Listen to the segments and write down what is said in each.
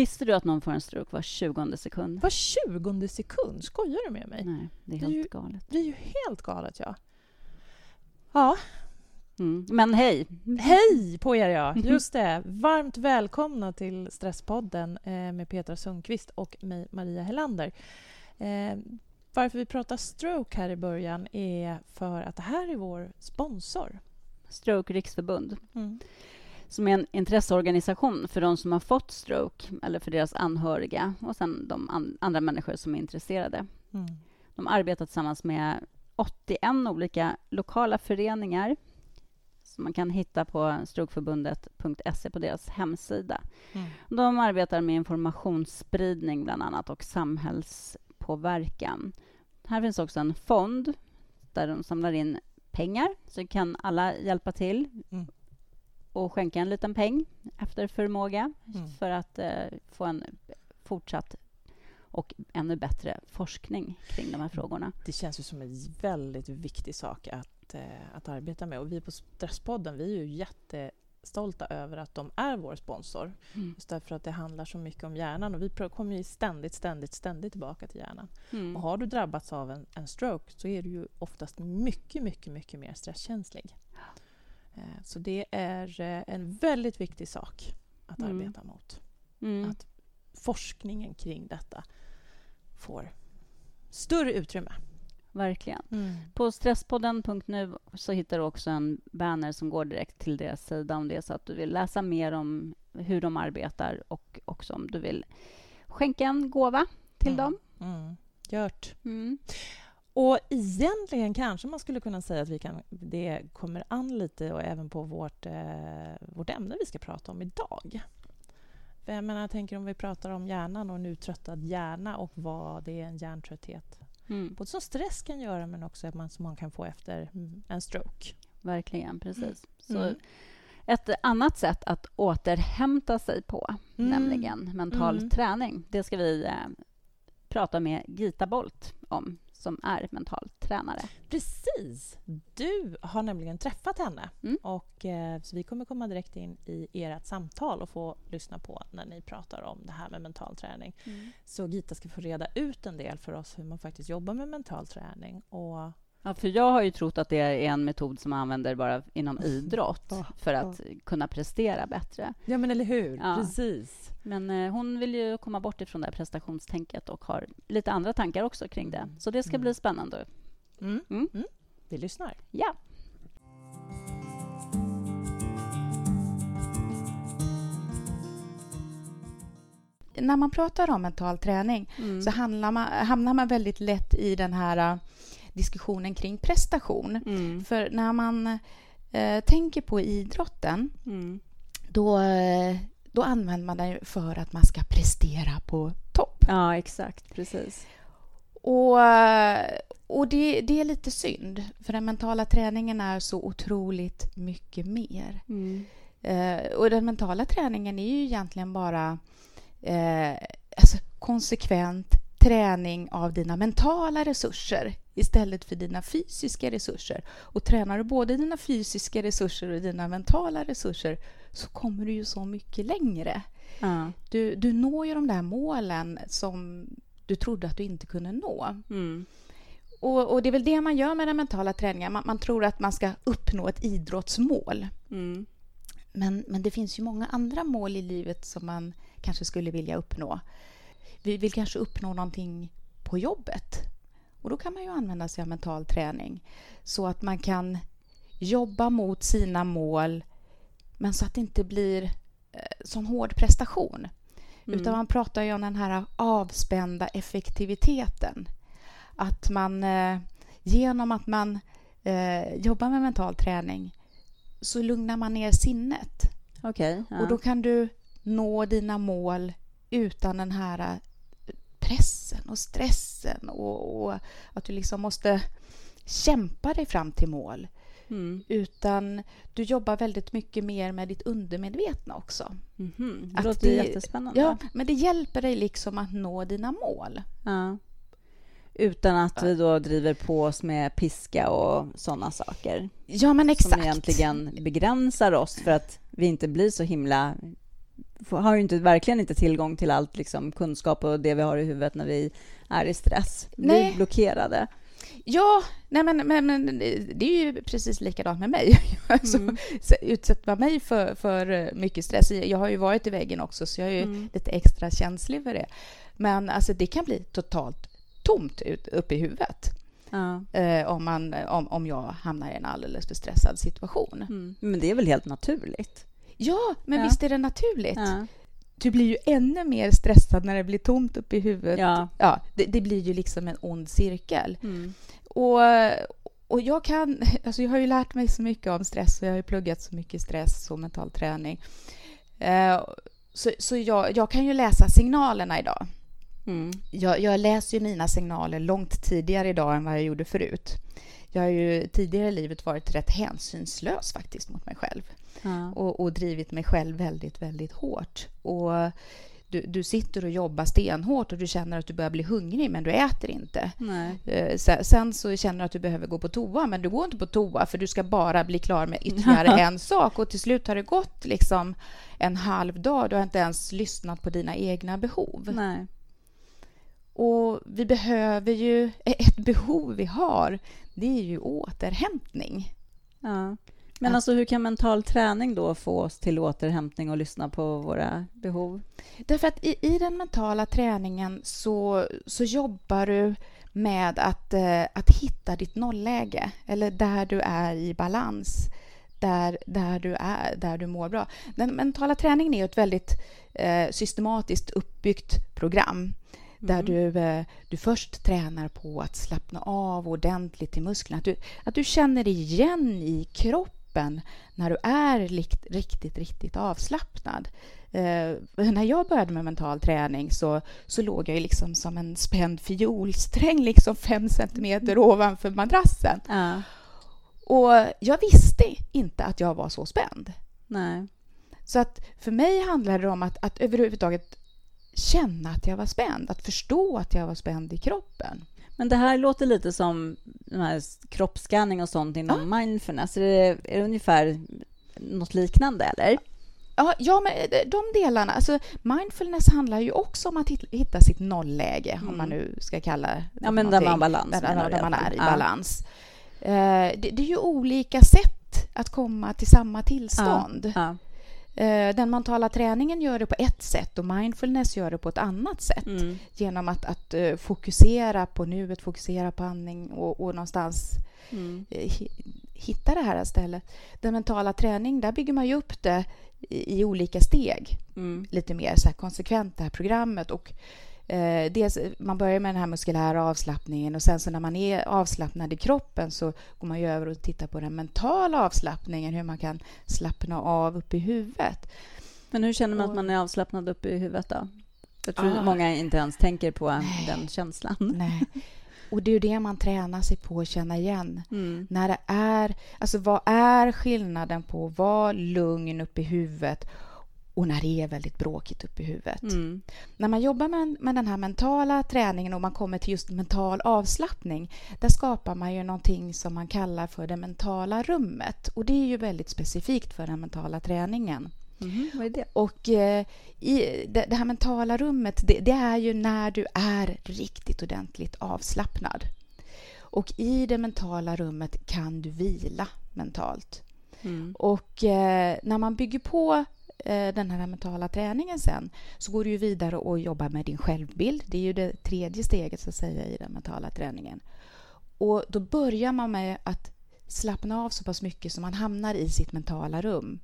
Visste du att någon får en stroke var 20 sekund? Var 20 sekund? Skojar du med mig? Nej, det är Det är helt ju- galet. Det är ju helt galet, ja. Ja, Mm. Men hej! hej på er, ja. Just det. Varmt välkomna till Stresspodden eh, med Petra Sundqvist och mig, Maria Helander. Eh, varför vi pratar stroke här i början är för att det här är vår sponsor. Stroke Riksförbund, Mm. Som är en intresseorganisation för de som har fått stroke eller för deras anhöriga och sen de an- andra människor som är intresserade. Mm. De arbetar tillsammans med 81 olika lokala föreningar som man kan hitta på strokeförbundet.se på deras hemsida. Mm. De arbetar med informationsspridning bland annat och samhällspåverkan. Här finns också en fond där de samlar in pengar, så kan alla hjälpa till Mm. Och skänka en liten peng efter förmåga Mm. för att eh, få en fortsatt och ännu bättre forskning kring de här frågorna. Det känns ju som en väldigt viktig sak att, eh, att arbeta med. Och vi på Stresspodden vi är ju jättestolta över att de är vår sponsor. Mm. Just därför att det handlar så mycket om hjärnan. Och vi kommer ju ständigt, ständigt, ständigt tillbaka till hjärnan. Mm. Och har du drabbats av en, en stroke så är du ju oftast mycket, mycket, mycket mer stresskänslig. Eh, Så det är eh, en väldigt viktig sak att Mm. arbeta mot. Mm. att- Forskningen kring detta får större utrymme. Verkligen. På stresspodden.nu så hittar du också en banner som går direkt till deras sida om det är så att du vill läsa mer om hur de arbetar och också om du vill skänka en gåva till Mm. dem. Mm. Gjort. Mm. Och egentligen kanske man skulle kunna säga att vi kan, det kommer an lite och även på vårt, eh, vårt ämne vi ska prata om idag. För jag menar, jag tänker om vi pratar om hjärnan och en uttröttad hjärna och vad det är en hjärntrötthet. Mm. Både som stress kan göra men också att man, som man kan få efter mm, en stroke. Verkligen, precis. Så Mm. Ett annat sätt att återhämta sig på, Mm. nämligen mental Mm. träning, det ska vi eh, prata med Gita Bolt om, som är mental tränare. Precis! Du har nämligen träffat henne. Mm. Och, eh, så vi kommer komma direkt in i ert samtal och få lyssna på när ni pratar om det här med mental träning. Så Gita ska få reda ut en del för oss hur man faktiskt jobbar med mental träning. Och, Ja, för jag har ju trott att det är en metod som man använder bara inom idrott Ja, för att kunna prestera bättre. ja, men eller hur? Ja. Precis. Men eh, hon vill ju komma bort ifrån det här prestationstänket och har lite andra tankar också kring det. Så det ska Mm. bli spännande. Mm. Mm. Mm. Vi lyssnar. Ja. när man pratar om mental träning Mm. så man, hamnar man väldigt lätt i den här diskussionen kring prestation. Mm. För när man eh, tänker på idrotten Mm. då, eh, då använder man den för att man ska prestera på topp. Ja, exakt. Precis. Och, eh, och det, det är lite synd, för den mentala träningen är så otroligt mycket mer. Mm. Eh, och den mentala träningen är ju egentligen bara eh, alltså konsekvent träning av dina mentala resurser istället för dina fysiska resurser. Och tränar du både dina fysiska resurser och dina mentala resurser så kommer du ju så mycket längre. Ja. Du, du når ju de där målen som du trodde att du inte kunde nå. Mm. Och, och det är väl det man gör med den mentala träningen. Man, man tror att man ska uppnå ett idrottsmål. Mm. Men, men det finns ju många andra mål i livet som man kanske skulle vilja uppnå. Vi vill kanske uppnå någonting på jobbet. Och då kan man ju använda sig av mental träning så att man kan jobba mot sina mål men så att det inte blir eh, sån hård prestation. Mm. Utan man pratar ju om den här avspända effektiviteten. Att man eh, genom att man eh, jobbar med mental träning så lugnar man ner sinnet. Okej. ja. Och då kan du nå dina mål utan den här pressen och stressen och, och att du liksom måste kämpa dig fram till mål. Mm. Utan du jobbar väldigt mycket mer med ditt undermedvetna också. Mhm. Det Att låter det- jättespännande. Ja, men det hjälper dig liksom att nå dina mål. Ja. Utan att vi då driver på oss med piska och sådana saker. Ja, men exakt. Som egentligen begränsar oss för att vi inte blir så himla har ju inte, verkligen inte tillgång till allt liksom, kunskap och det vi har i huvudet när vi är i stress. Vi Nej. är blockerade. Ja, nej men, men, men det är ju precis likadant med mig. Alltså, Mm. utsätter man mig för, för mycket stress, jag har ju varit i väggen också så jag är ju Mm. lite extra känslig för det. Men alltså, det kan bli totalt tomt ut, upp i huvudet Ja. eh, om, man, om, om jag hamnar i en alldeles för stressad situation. Mm. Men det är väl helt naturligt? Ja, men Ja. visst är det naturligt? Ja. Du blir ju ännu mer stressad när det blir tomt upp i huvudet. Ja. Ja, det, det blir ju liksom en ond cirkel. Mm. Och, och jag kan... Alltså jag har ju lärt mig så mycket om stress och jag har ju pluggat så mycket stress och mental träning. Eh, så så jag, jag kan ju läsa signalerna idag. Mm. Jag, jag läser ju mina signaler långt tidigare idag än vad jag gjorde förut. Jag har ju tidigare i livet varit rätt hänsynslös faktiskt mot mig själv Ja. och, och drivit mig själv väldigt, väldigt hårt. Och du, du sitter och jobbar stenhårt och du känner att du börjar bli hungrig men du äter inte. Nej. Eh, se- Sen så känner du att du behöver gå på toa, men du går inte på toa för du ska bara bli klar med ytterligare en sak. Och till slut har det gått liksom en halv dag. Du har inte ens lyssnat på dina egna behov. Nej. Och vi behöver ju... Ett behov vi har, det är ju återhämtning. Ja. Men alltså, hur kan mental träning då få oss till återhämtning och lyssna på våra behov? Därför att i, i den mentala träningen så, så jobbar du med att, eh, att hitta ditt nollläge, eller där du är i balans, där, där, du är, där du mår bra. Den mentala träningen är ett väldigt eh, systematiskt uppbyggt program där du, eh, du först tränar på att slappna av ordentligt i musklerna. Att du, att du känner igen i kroppen när du är likt, riktigt, riktigt avslappnad. Eh, när jag började med mental träning så, så låg jag liksom som en spänd fiolsträng liksom fem centimeter ovanför madrassen. Ja. Och jag visste inte att jag var så spänd. Nej. Så att för mig handlade det om att, att överhuvudtaget känna att jag var spänd, att förstå att jag var spänd i kroppen. Men det här låter lite som kroppsscanning och sånt inom mindfulness. Är det, är det ungefär något liknande, eller? Ja, ja, men de delarna. Alltså, mindfulness handlar ju också om att hit- hitta sitt nollläge, om man nu ska kalla det Mm. Ja, men där man balans, Där, där, du man är i. Ja. balans. Eh, det, det är ju olika sätt att komma till samma tillstånd. Ja. Eh, den mentala träningen gör det på ett sätt och mindfulness gör det på ett annat sätt. Mm. Genom att, att eh, fokusera på nuet, fokusera på andning och, och någonstans Mm. eh, hi- hitta det här stället. Den mentala träning, där bygger man ju upp det i, i olika steg. Mm. Lite mer så konsekvent, det här programmet. Och, eh, dels, man börjar med den här muskulära avslappningen och sen så när man är avslappnad i kroppen så går man ju över och tittar på den mentala avslappningen, hur man kan slappna av upp i huvudet. Men hur känner man att Och- man är avslappnad uppe i huvudet då? Jag tror Ah. många inte ens tänker på Nej. den känslan. Nej. Och det är ju det man tränar sig på att känna igen. Mm. När det är, alltså vad är skillnaden på att vara lugn uppe i huvudet och när det är väldigt bråkigt uppe i huvudet? Mm. När man jobbar med, med den här mentala träningen och man kommer till just mental avslappning, där skapar man ju någonting som man kallar för det mentala rummet. Och det är ju väldigt specifikt för den mentala träningen. Mhm, Vad är det? Och eh, i det, det här mentala rummet, det, det är ju när du är riktigt ordentligt avslappnad. Och i det mentala rummet kan du vila mentalt. Mm. Och eh, när man bygger på den här mentala träningen sen så går du ju vidare och jobbar med din självbild. Det är ju det tredje steget så att säga i den mentala träningen. Och då börjar man med att slappna av så pass mycket så man hamnar i sitt mentala rum.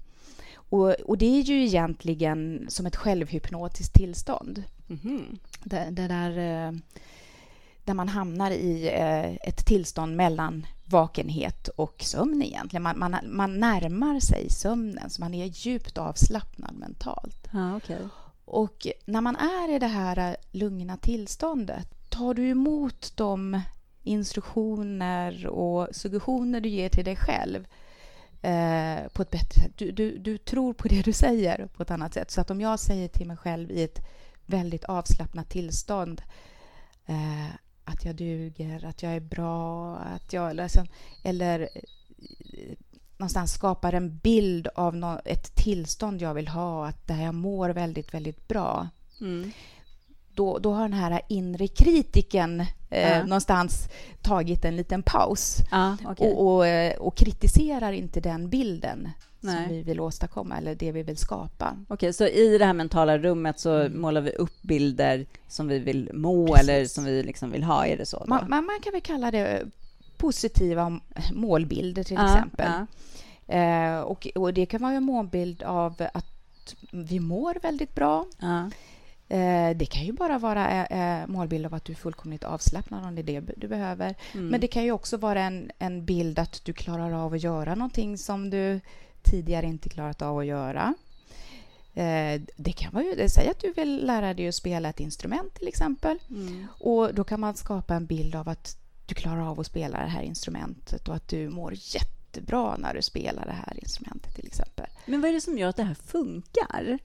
Och, och det är ju egentligen som ett självhypnotiskt tillstånd. Mhm. Det, det där, eh, där man hamnar i eh, ett tillstånd mellan vakenhet och sömn egentligen. Man, man, man närmar sig sömnen, så man är djupt avslappnad mentalt. Ja, okej. Och när man är i det här eh, lugna tillståndet, tar du emot de instruktioner och suggestioner du ger till dig själv eh, på ett bättre sätt. Du, du, du tror på det du säger på ett annat sätt. Så att om jag säger till mig själv i ett väldigt avslappnat tillstånd eh, att jag duger, att jag är bra, att jag... Eller, liksom, eller eh, någonstans skapar en bild av no ett tillstånd jag vill ha, att där jag mår väldigt, väldigt bra. Mm. Då, då har den här inre kritiken eh, ja. någonstans tagit en liten paus ja, okay. och, och, eh, och, kritiserar inte den bilden Nej. som vi vill åstadkomma eller det vi vill skapa. Okej, så i det här mentala rummet så mm. målar vi upp bilder som vi vill må Precis. eller som vi liksom vill ha, är det så? Man, man, kan väl kalla det positiva målbilder till ja, exempel. Ja. Eh, och, och, det kan vara en målbild av att vi mår väldigt bra. Ja. Eh, det kan ju bara vara eh, eh målbild av att du är fullkomligt avslappnad om det är det du behöver. Mm. Men det kan ju också vara en, en bild att du klarar av att göra någonting som du tidigare inte klarat av att göra. Eh, det kan vara ju, säg att du vill lära dig att spela ett instrument till exempel. Mm. Och då kan man skapa en bild av att du klarar av att spela det här instrumentet och att du mår jättebra när du spelar det här instrumentet till exempel. Men vad är det som gör att det här funkar?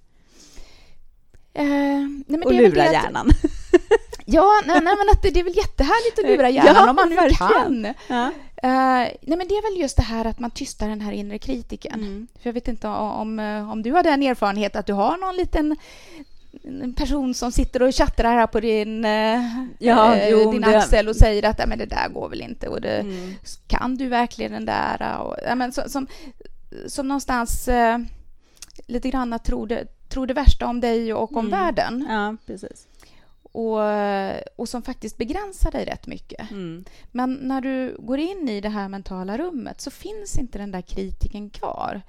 Eh, nej, och lura hjärnan. ja, nej, nej, men att det, det är väl jättehärligt att lura hjärnan ja, om man nu kan. Ja. Uh, nej, men det är väl just det här att man tystar den här inre kritiken. Mm. För jag vet inte om, om du har den erfarenheten att du har någon liten en person som sitter och tjattrar här på din, eh, ja, eh, jo, din axel och säger att men det där går väl inte och det, mm. kan du verkligen den där? Och, ja, men, som, som, som någonstans eh, lite grann tror det, tror det värsta om dig och om mm. världen. Ja, precis. Och, och som faktiskt begränsar dig rätt mycket. Mm. Men när du går in i det här mentala rummet så finns inte den där kritiken kvar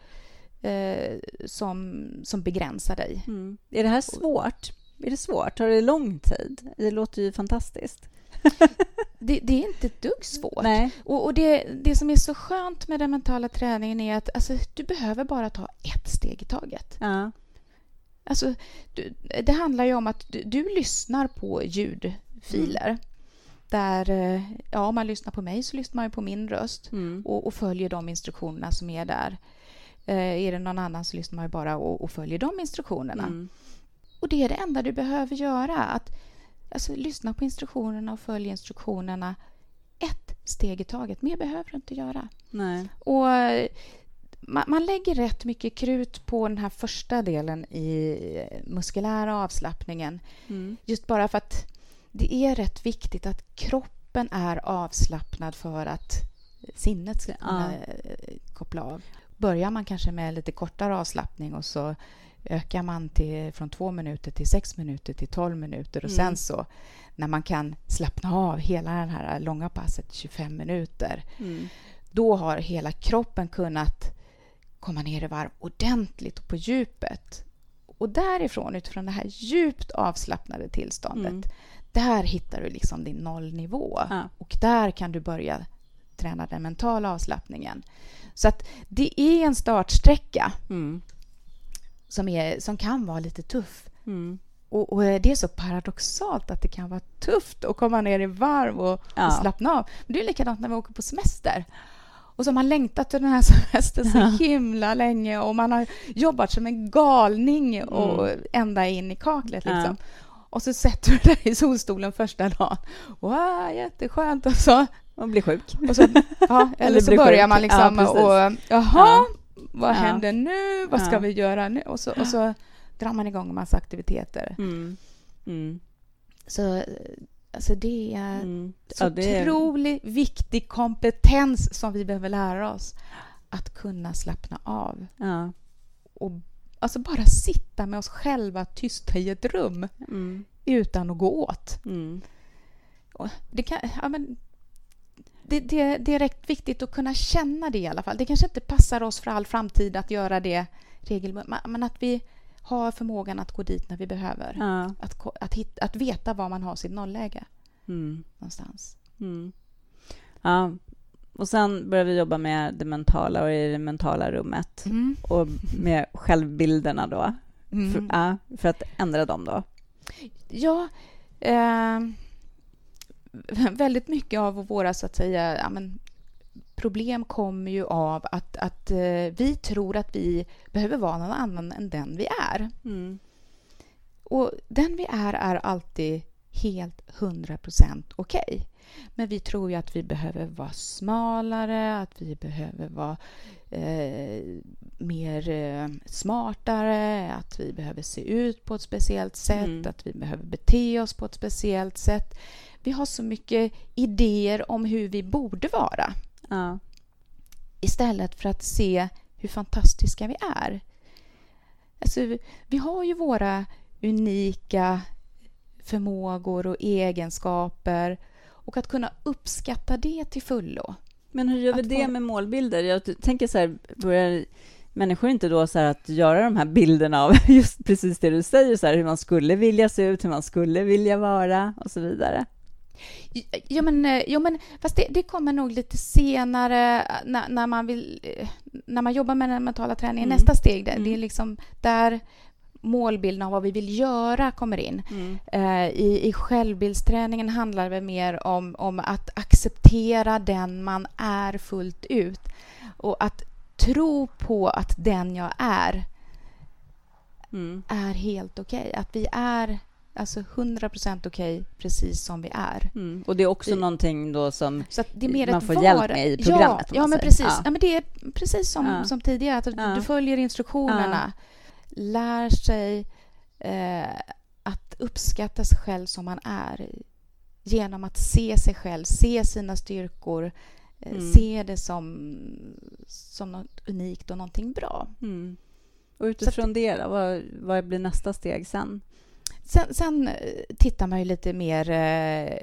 eh, som, som begränsar dig. Mm. Är det här svårt? Är det svårt? Tar det lång tid? Det låter ju fantastiskt. det, det, är inte ett dugg svårt. Nej. Och, och det, det som är så skönt med den mentala träningen är att alltså, du behöver bara ta ett steg i taget. Ja. Alltså, du, det handlar ju om att du, du lyssnar på ljudfiler. Mm. Där, eh, ja, om man lyssnar på mig så lyssnar man på min röst mm. och, och, följer de instruktionerna som är där. Eh, är det någon annan så lyssnar man bara och, och följer de instruktionerna. Mm. Och det är det enda du behöver göra. Att alltså, lyssna på instruktionerna och följa instruktionerna ett steg i taget. Mer behöver du inte göra. Nej. Och man, man, lägger rätt mycket krut på den här första delen i muskulära avslappningen. Mm. Just bara för att det är rätt viktigt att kroppen är avslappnad för att sinnet ska kunna ja. koppla av börjar man kanske med lite kortare avslappning och så ökar man till, från två minuter till sex minuter till tolv minuter och mm. sen så när man kan slappna av hela det här långa passet, 25 minuter, mm. då har hela kroppen kunnat komma ner i varv ordentligt och på djupet. Och därifrån, utifrån det här djupt avslappnade tillståndet, mm. där hittar du liksom din nollnivå. Ja. Och där kan du börja träna den mentala avslappningen. Så att det är en startsträcka mm. som, är, som kan vara lite tuff. Mm. Och, och, det är så paradoxalt att det kan vara tufft att komma ner i varv och, ja. och slappna av. Men det är likadant när vi åker på semester. Och så har man längtat till den här semestern så ja. himla länge och man har jobbat som en galning och mm. ända in i kaklet. Liksom. Ja. Och så sätter du dig i solstolen första dagen. Wow, jätteskönt! Och så man blir sjuk. Så, ja, eller, så börjar sjuk. man liksom ja, och jaha, ja. vad händer nu? Vad ska vi göra nu? Och så, och så drar man igång en massa aktiviteter. Mm. Mm. Så alltså det är mm. så det är... otroligt viktig kompetens som vi behöver lära oss. Att kunna slappna av. Ja. Och alltså bara sitta med oss själva tysta i ett rum mm. utan att gå åt. Mm. Det kan, ja, men det, det, det, är rätt viktigt att kunna känna det i alla fall. Det kanske inte passar oss för all framtid att göra det regelbundet, men att vi har förmågan att gå dit när vi behöver. Ja. Att, att, hitta, att veta var man har sitt nollläge mm. någonstans. Mm. Ja, och sen börjar vi jobba med det mentala och i det mentala rummet mm. och med självbilderna då, för, mm. ja, för att ändra dem då. Ja, eh, väldigt mycket av våra så att säga, ja, men, problem kommer ju av att, att uh, vi tror att vi behöver vara någon annan än den vi är. Mm. Och den vi är är alltid helt 100% okej. Okay. Men vi tror ju att vi behöver vara smalare, att vi behöver vara eh, mer eh, smartare, att vi behöver se ut på ett speciellt sätt, mm. att vi behöver bete oss på ett speciellt sätt. Vi har så mycket idéer om hur vi borde vara. Ja. Istället för att se hur fantastiska vi är. Alltså, vi har ju våra unika förmågor och egenskaper och att kunna uppskatta det till fullo. Men hur gör vi det med målbilder? Jag tänker så här, börjar människor inte då så att göra de här bilderna av just precis det du säger, så här, hur man skulle vilja se ut, hur man skulle vilja vara och så vidare? Ja, men, eh, ja, men fast det, det kommer nog lite senare eh, när, när, man vill, eh, när man jobbar med den mentala träningen. Mm. Nästa steg, det, mm. det är mm. liksom där målbilden av vad vi vill göra kommer in. Mm. Uh, i, I självbildsträningen handlar det mer om, om att acceptera den man är fullt ut och att tro på att den jag är mm. är helt okej. Okay. Att vi är Alltså 100 okej okay, precis som vi är. Mm. Och det är också vi, någonting då som man får var... hjälp med i programmet? Ja, ja men precis. Ja. ja. men det är precis som, ja. som tidigare. Att ja. Du följer instruktionerna, lär sig eh, att uppskatta sig själv som man är genom att se sig själv, se sina styrkor, eh, mm. se det som, som något unikt och någonting bra. Mm. Och utifrån att, det, vad, vad blir nästa steg sen? Sen, sen eh, tittar man ju lite mer... Eh,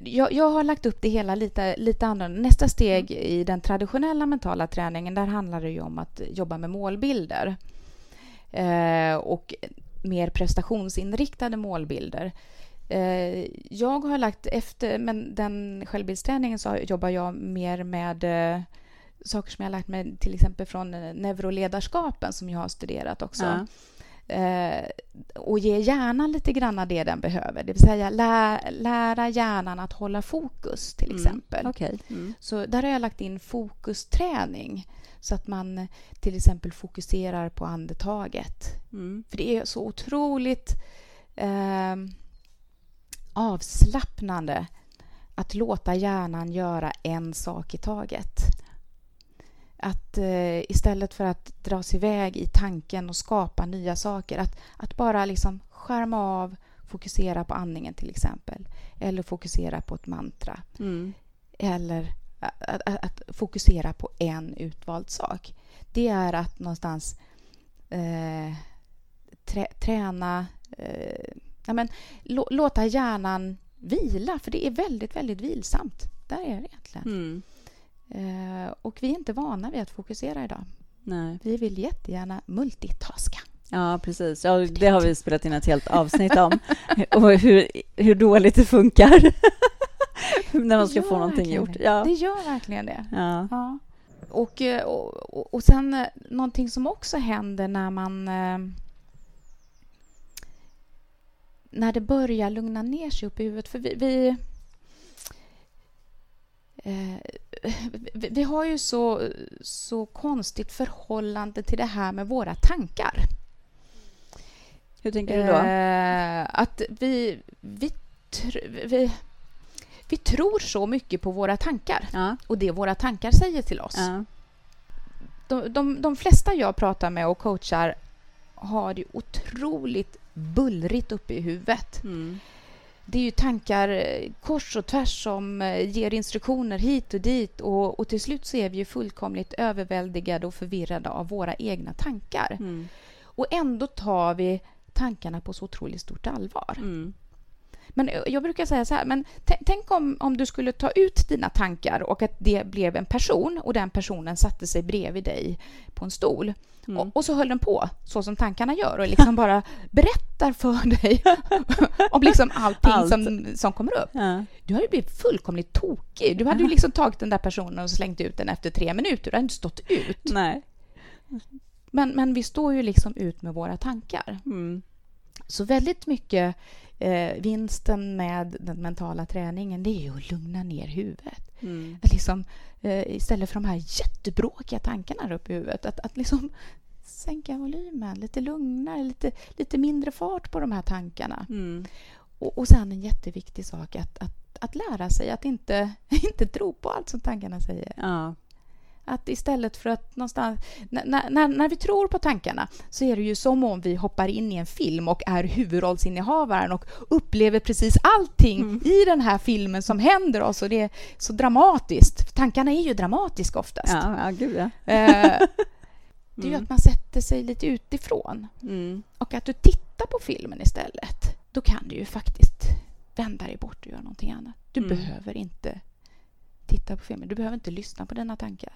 jag, jag, har lagt upp det hela lite, lite annorlunda. Nästa steg mm. i den traditionella mentala träningen, där handlar det ju om att jobba med målbilder. Eh, och mer prestationsinriktade målbilder. Eh, jag har lagt efter men den självbildsträningen så jobbar jag mer med eh, saker som jag har lärt mig till exempel från neuroledarskapen som jag har studerat också. Ja eh, och ge hjärnan lite grann det den behöver. Det vill säga lä lära hjärnan att hålla fokus, till mm. exempel. Mm. Okay. Mm. Så där har jag lagt in fokusträning så att man till exempel fokuserar på andetaget. Mm. För det är så otroligt eh, avslappnande att låta hjärnan göra en sak i taget. Att eh, istället för att dra sig iväg i tanken och skapa nya saker, att, att bara liksom skärma av, fokusera på andningen till exempel. Eller fokusera på ett mantra. Mm. Eller att, att, att, fokusera på en utvald sak. Det är att någonstans eh, trä, träna, eh, ja, men, låta hjärnan vila, för det är väldigt, väldigt vilsamt. Där är det egentligen. Mm. Eh, och vi är inte vana vid att fokusera idag. Nej. Vi vill jättegärna multitaska. Ja, precis. Ja, det har vi spelat in ett helt avsnitt om. och hur, hur dåligt det funkar när man ska få någonting gjort. Ja. Det gör verkligen det. Ja. ja. Och, eh, och, och sen eh, någonting som också händer när man när det börjar lugna ner sig upp i huvudet. För vi, vi Eh, vi har ju så, så konstigt förhållande till det här med våra tankar. Hur tänker du då? Eh, att vi, vi, vi, vi tror så mycket på våra tankar ja. och det våra tankar säger till oss. Ja. De, de, de flesta jag pratar med och coachar har det otroligt bullrigt uppe i huvudet. Mm det är ju tankar eh, kors och tvärs som eh, ger instruktioner hit och dit och, och till slut så är vi ju fullkomligt överväldigade och förvirrade av våra egna tankar. Mm. Och ändå tar vi tankarna på så otroligt stort allvar. Mm. Men eh, jag brukar säga så här, men tänk om, om du skulle ta ut dina tankar och att det blev en person och den personen satte sig bredvid dig på en stol. Mm. Och, och, så höll den på så som tankarna gör och liksom bara berättar för dig om liksom allting Allt. som, som kommer upp. Ja. Du hade blivit fullkomligt tokig. Du hade ju liksom tagit den där personen och slängt ut den efter tre minuter. Du hade inte stått ut. Nej. Men, men vi står ju liksom ut med våra tankar. Mm. Så väldigt mycket eh, vinsten med den mentala träningen det är ju att lugna ner huvudet. Mm. Att liksom, eh, istället för de här jättebråkiga tankarna upp i huvudet, att, att liksom sänka volymen, lite lugnare, lite, lite mindre fart på de här tankarna. Mm. Och, och sen en jätteviktig sak, att, att, att lära sig att inte, inte tro på allt som tankarna säger. Ja. Att istället för att någonstans... När, när, när vi tror på tankarna så är det ju som om vi hoppar in i en film och är huvudrollsinnehavaren och upplever precis allting mm. i den här filmen som händer oss och det är så dramatiskt. Tankarna är ju dramatiska oftast. Ja, ja gud ja. Eh, det är ju mm. att man sätter sig lite utifrån. Mm. Och att du tittar på filmen istället. Då kan du ju faktiskt vända dig bort och göra någonting annat. Du mm. behöver inte titta på filmen. Du behöver inte lyssna på dina tankar.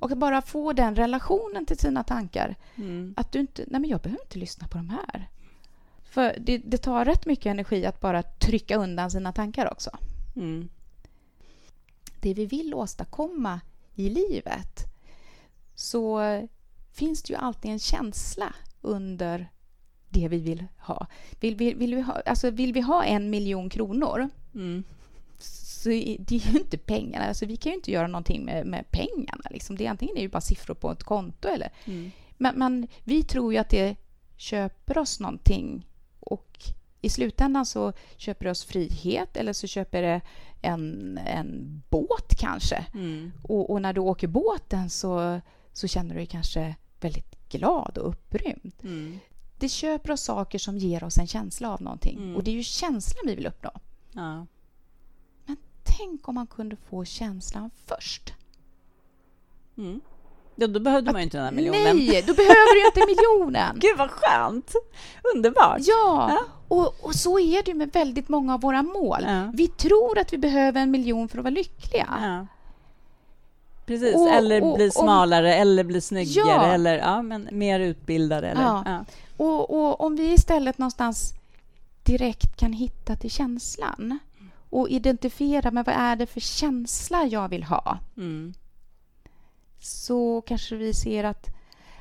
Och att bara få den relationen till sina tankar. Mm. Att du inte, nej men jag behöver inte lyssna på de här. För det, det tar rätt mycket energi att bara trycka undan sina tankar också. Mm. Det vi vill åstadkomma i livet så finns det ju alltid en känsla under det vi vill ha. Vill, vill, vill, vi, ha, alltså vill vi ha en miljon kronor mm så det är ju inte pengarna. Alltså vi kan ju inte göra någonting med, med pengarna. Liksom. Det är antingen är det bara siffror på ett konto eller... Mm. Men, men, vi tror ju att det köper oss någonting och i slutändan så köper det oss frihet eller så köper det en, en båt kanske. Mm. Och, och, när du åker båten så, så känner du dig kanske väldigt glad och upprymd. Mm. Det köper oss saker som ger oss en känsla av någonting. Mm. Och det är ju känslan vi vill uppnå. Ja tänk om man kunde få känslan först. Mm. Ja, då behövde att, man ju inte den här miljonen. Nej, då behöver du inte miljonen. Gud, vad skönt! Underbart! Ja, ja. Och, och, så är det med väldigt många av våra mål. Ja. Vi tror att vi behöver en miljon för att vara lyckliga. Ja. Precis, och, eller och, bli smalare, eller bli snyggare, eller ja, men mer utbildade. Eller, och om vi istället någonstans direkt kan hitta till känslan och identifiera med vad är det för känsla jag vill ha. Mm. Så kanske vi ser att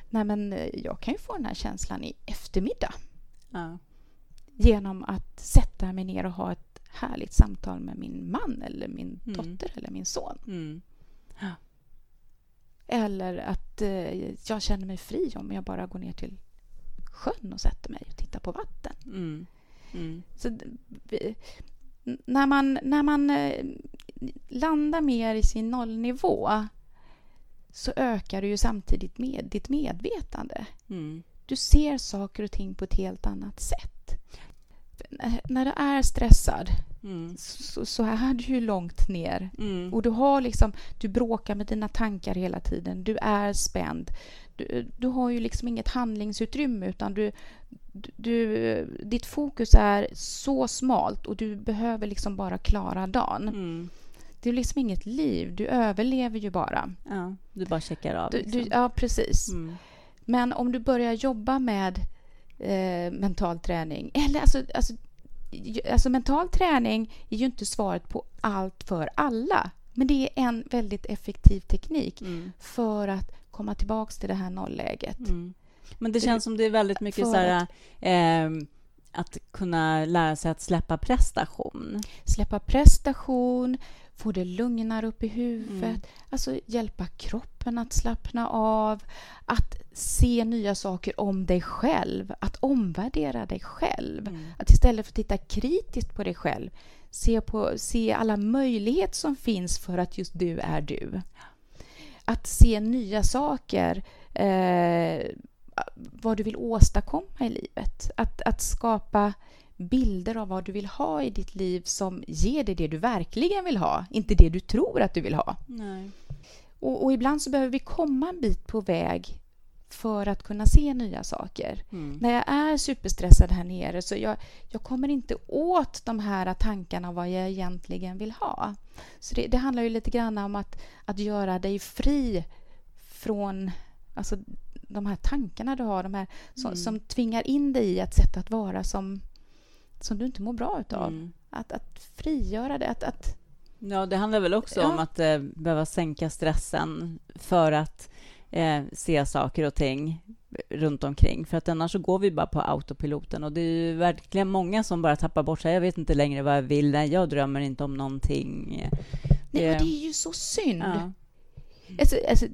nej men, jag kan ju få den här känslan i eftermiddag. Ja. Genom att sätta mig ner och ha ett härligt samtal med min man eller min mm. dotter eller min son. Mm. Ja. Eller att eh, jag känner mig fri om jag bara går ner till sjön och sätter mig och tittar på vatten. Mm. Mm. När man, när man eh, landar mer i sin nollnivå så ökar du ju samtidigt med ditt medvetande. Mm. Du ser saker och ting på ett helt annat sätt. När du är stressad mm. så, så, är du ju långt ner. Mm. Och du, har liksom, du bråkar med dina tankar hela tiden. Du är spänd. Du, du har ju liksom inget handlingsutrymme utan du, du, ditt fokus är så smalt och du behöver liksom bara klara dagen. Mm. Det är liksom inget liv, du överlever ju bara. Ja, du bara checkar av. Liksom. Du, ja, precis. Mm. Men om du börjar jobba med eh, mental träning, eller alltså, alltså, alltså mental träning är ju inte svaret på allt för alla. Men det är en väldigt effektiv teknik mm. för att komma tillbaka till det här nollläget. Mm. Men det känns som det är väldigt mycket så här, eh, att kunna lära sig att släppa prestation. Släppa prestation, få det lugnare upp i huvudet, mm. alltså hjälpa kroppen att slappna av, att se nya saker om dig själv, att omvärdera dig själv. Mm. Att istället för att titta kritiskt på dig själv, se, på, se alla möjligheter som finns för att just du är du. Att se nya saker, eh, vad du vill åstadkomma i livet. Att, att skapa bilder av vad du vill ha i ditt liv som ger dig det du verkligen vill ha, inte det du tror att du vill ha. Och, och, ibland så behöver vi komma en bit på väg för att kunna se nya saker. Mm. När jag är superstressad här nere så jag, jag kommer inte åt de här tankarna vad jag egentligen vill ha. Så det, det handlar ju lite grann om att, att göra dig fri från alltså, de här tankarna du har, de här som, mm. som tvingar in dig i ett sätt att vara som, som du inte mår bra utav. Mm. Att, att frigöra det, att, att Ja, det handlar väl också ja. om att eh, behöva sänka stressen för att eh, se saker och ting runt omkring. För att annars så går vi bara på autopiloten och det är ju verkligen många som bara tappar bort sig. Jag vet inte längre vad jag vill. Jag drömmer inte om någonting. Nej, det, det är ju så synd. Ja. Alltså, alltså,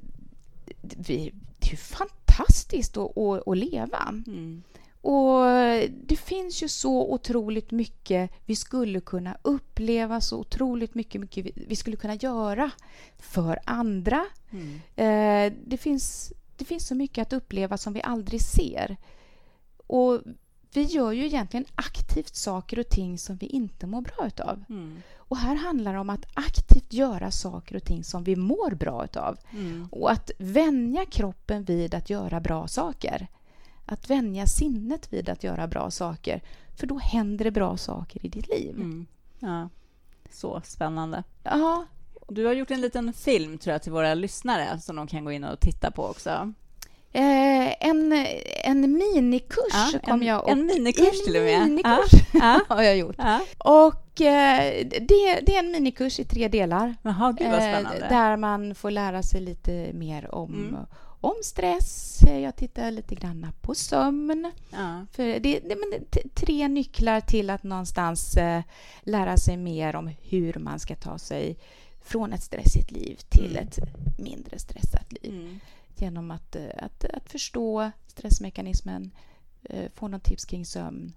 det är ju fantastiskt att, att, att leva. Mm. Och det finns ju så otroligt mycket vi skulle kunna uppleva, så otroligt mycket, mycket vi skulle kunna göra för andra. Mm. Eh, det, finns, det finns så mycket att uppleva som vi aldrig ser. Och vi gör ju egentligen aktivt saker och ting som vi inte mår bra utav. Mm. Och här handlar det om att aktivt göra saker och ting som vi mår bra utav. Mm. Och att vänja kroppen vid att göra bra saker. Att vänja sinnet vid att göra bra saker. För då händer det bra saker i ditt liv. Mm. Ja, så spännande. Ja. Du har gjort en liten film tror jag till våra lyssnare som de kan gå in och titta på också. Eh, en, en minikurs ja, kom en, jag och, En minikurs till och med? En minikurs ja. har jag gjort. Ja. Och eh, det, det, är en minikurs i tre delar. Jaha, gud vad eh, spännande. Eh, där man får lära sig lite mer om, mm. Om stress. Jag tittar lite grann på sömn. Ja. För det, det, men tre nycklar till att någonstans eh, lära sig mer om hur man ska ta sig från ett stressigt liv till mm. ett mindre stressat liv. Mm genom att, eh, att, att förstå stressmekanismen, eh, få något tips kring sömn,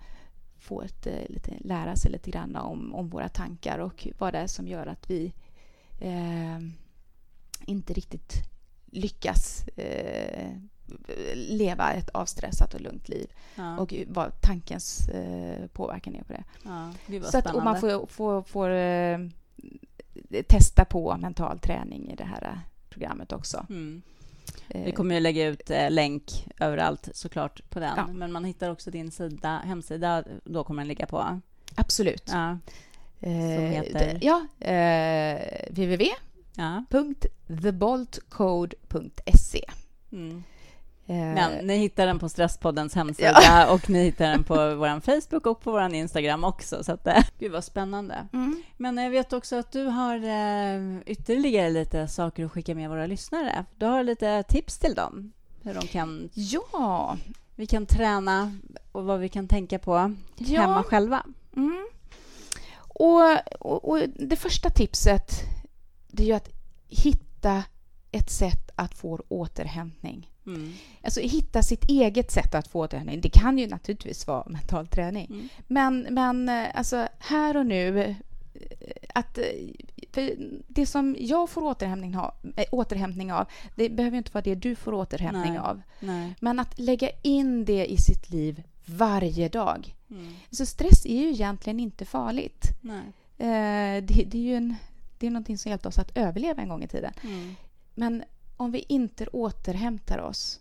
få ett, eh, lite, lära sig lite grann om, om våra tankar och vad det är som gör att vi eh, inte riktigt lyckas eh, leva ett avstressat och lugnt liv. Ja. Och vad tankens eh, påverkan är på det. Ja, det Så att, och man får, får, får eh, testa på mental träning i det här programmet också. Mm. Vi eh, kommer ju lägga ut eh, länk överallt såklart på den. Ja. Men man hittar också din sida, hemsida, då kommer den ligga på. Absolut. Ja. Eh, Som heter? Ja, eh, www.theboltcode.se. Mm. Men ni hittar den på Stresspoddens hemsida ja. och ni hittar den på vår Facebook och på vår Instagram också. Så att, eh, gud, vad spännande. Mm. Men jag vet också att du har eh, ytterligare lite saker att skicka med våra lyssnare. Du har lite tips till dem, hur de kan... Ja. Vi kan träna och vad vi kan tänka på ja. hemma själva. Mm. Och, och, och, det första tipset det är ju att hitta ett sätt att få återhämtning. Mm. Alltså hitta sitt eget sätt att få återhämtning. Det kan ju naturligtvis vara mental träning. Mm. Men, men eh, alltså här och nu, eh, att eh, det som jag får återhämtning av, återhämtning av, det behöver inte vara det du får återhämtning Nej. av. Nej. Men att lägga in det i sitt liv varje dag. Mm. Så stress är ju egentligen inte farligt. Eh, det, det, är ju en, det är någonting som hjälpte oss att överleva en gång i tiden. Mm. Men om vi inte återhämtar oss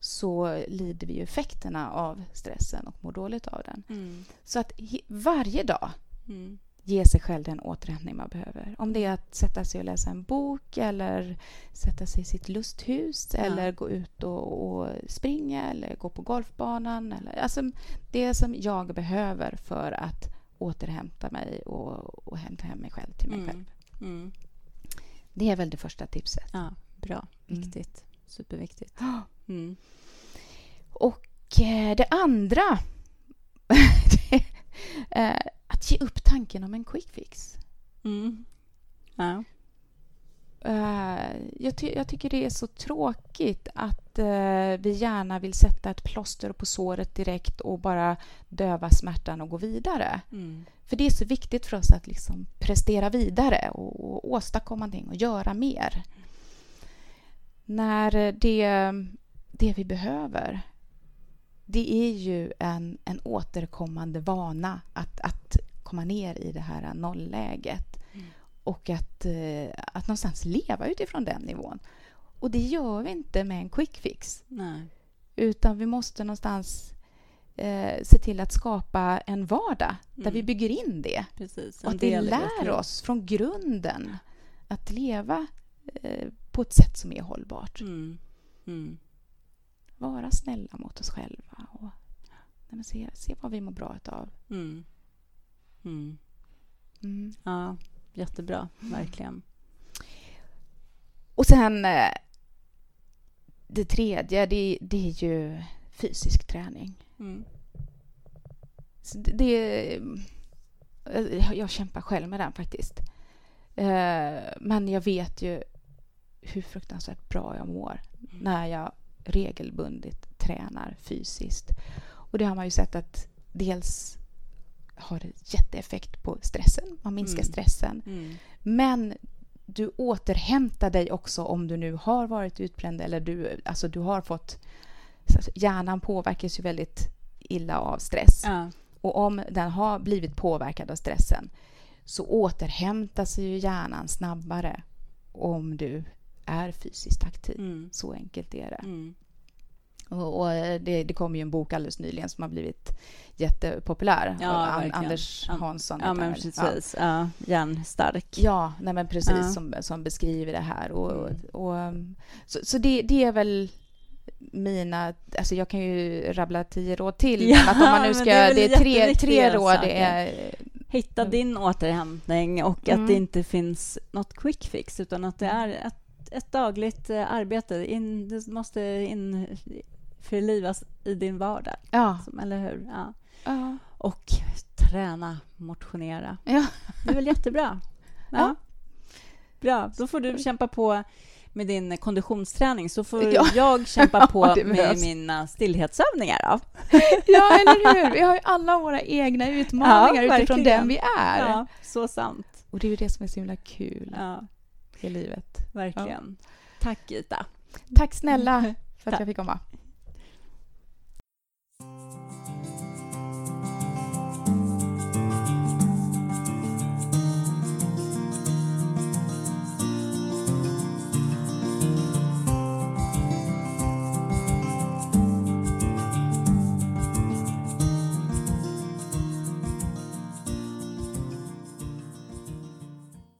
så lider vi effekterna av stressen och mår dåligt av den. Mm. Så att varje dag mm. ge sig själv den återhämtning man behöver. Om det är att sätta sig och läsa en bok eller sätta sig i sitt lusthus ja. eller gå ut och, och, springa eller gå på golfbanan. Eller, alltså det som jag behöver för att återhämta mig och, och hämta hem mig själv till mig mm. själv. Mm. Det är väl det första tipset. Ja. Bra. Mm. Viktigt. Mm. Superviktigt. Mm. Och eh, det andra eh, att ge upp tanken om en quick fix. Mm. Ja. Uh, jag, ty jag, tycker det är så tråkigt att uh, vi gärna vill sätta ett plåster på såret direkt och bara döva smärtan och gå vidare. Mm. För det är så viktigt för oss att liksom prestera vidare och, och åstadkomma någonting och göra mer när det, det vi behöver det är ju en, en återkommande vana att, att komma ner i det här nollläget mm. Och att, eh, att någonstans leva utifrån den nivån. Och det gör vi inte med en quick fix. Nej. Utan vi måste någonstans eh, se till att skapa en vardag mm. där vi bygger in det. Precis, och att vi lär oss från grunden att leva eh, på ett sätt som är hållbart. Mm. Mm. Vara snälla mot oss själva och nej, se, se vad vi mår bra av. Mm. mm. mm. Ja, jättebra. Verkligen. Och sen eh, det tredje, det, det är ju fysisk träning. Mm. Det, det, eh, jag kämpar själv med den faktiskt. Eh, men jag vet ju hur fruktansvärt bra jag mår mm. när jag regelbundet tränar fysiskt. Och det har man ju sett att dels har jätteeffekt på stressen. Man minskar Mm. stressen. Mm. Men du återhämtar dig också om du nu har varit utbränd eller du, alltså du har fått... Hjärnan påverkas ju väldigt illa av stress. Ja. Och om den har blivit påverkad av stressen så återhämtar sig ju hjärnan snabbare om du är fysiskt aktiv. Mm. Så enkelt är det. Mm. Och, och det, det kom ju en bok alldeles nyligen som har blivit jättepopulär. Ja, An-. Anders An- Hansson. Ja, men precis. Ja. Järnstark. Ja, nej men precis Ja. som, som beskriver det här. Och, Mm. och, så så det, det är väl mina... Alltså jag kan ju rabbla tio råd till. Ja, men att om man nu ska... det är Det är, tre, tre råd. saker. Det är, Hitta din återhämtning och Mm. att det inte finns något quick fix utan att det är ett, ett dagligt eh, arbete. In, det måste införlivas i din vardag. ja. Som, eller hur? Ja. Ja. Och träna, motionera. Ja. Det är väl jättebra? Ja. Ja. Bra, då får du kämpa på med din konditionsträning så får Ja. jag kämpa på Ja, med mina stillhetsövningar. Då. ja, eller hur? Vi har ju alla våra egna utmaningar Ja, utifrån den vi är. Ja, så sant. Och det är ju det som är så himla kul i livet. verkligen. Tack, Ita. Tack snälla för att Tack. jag fick komma.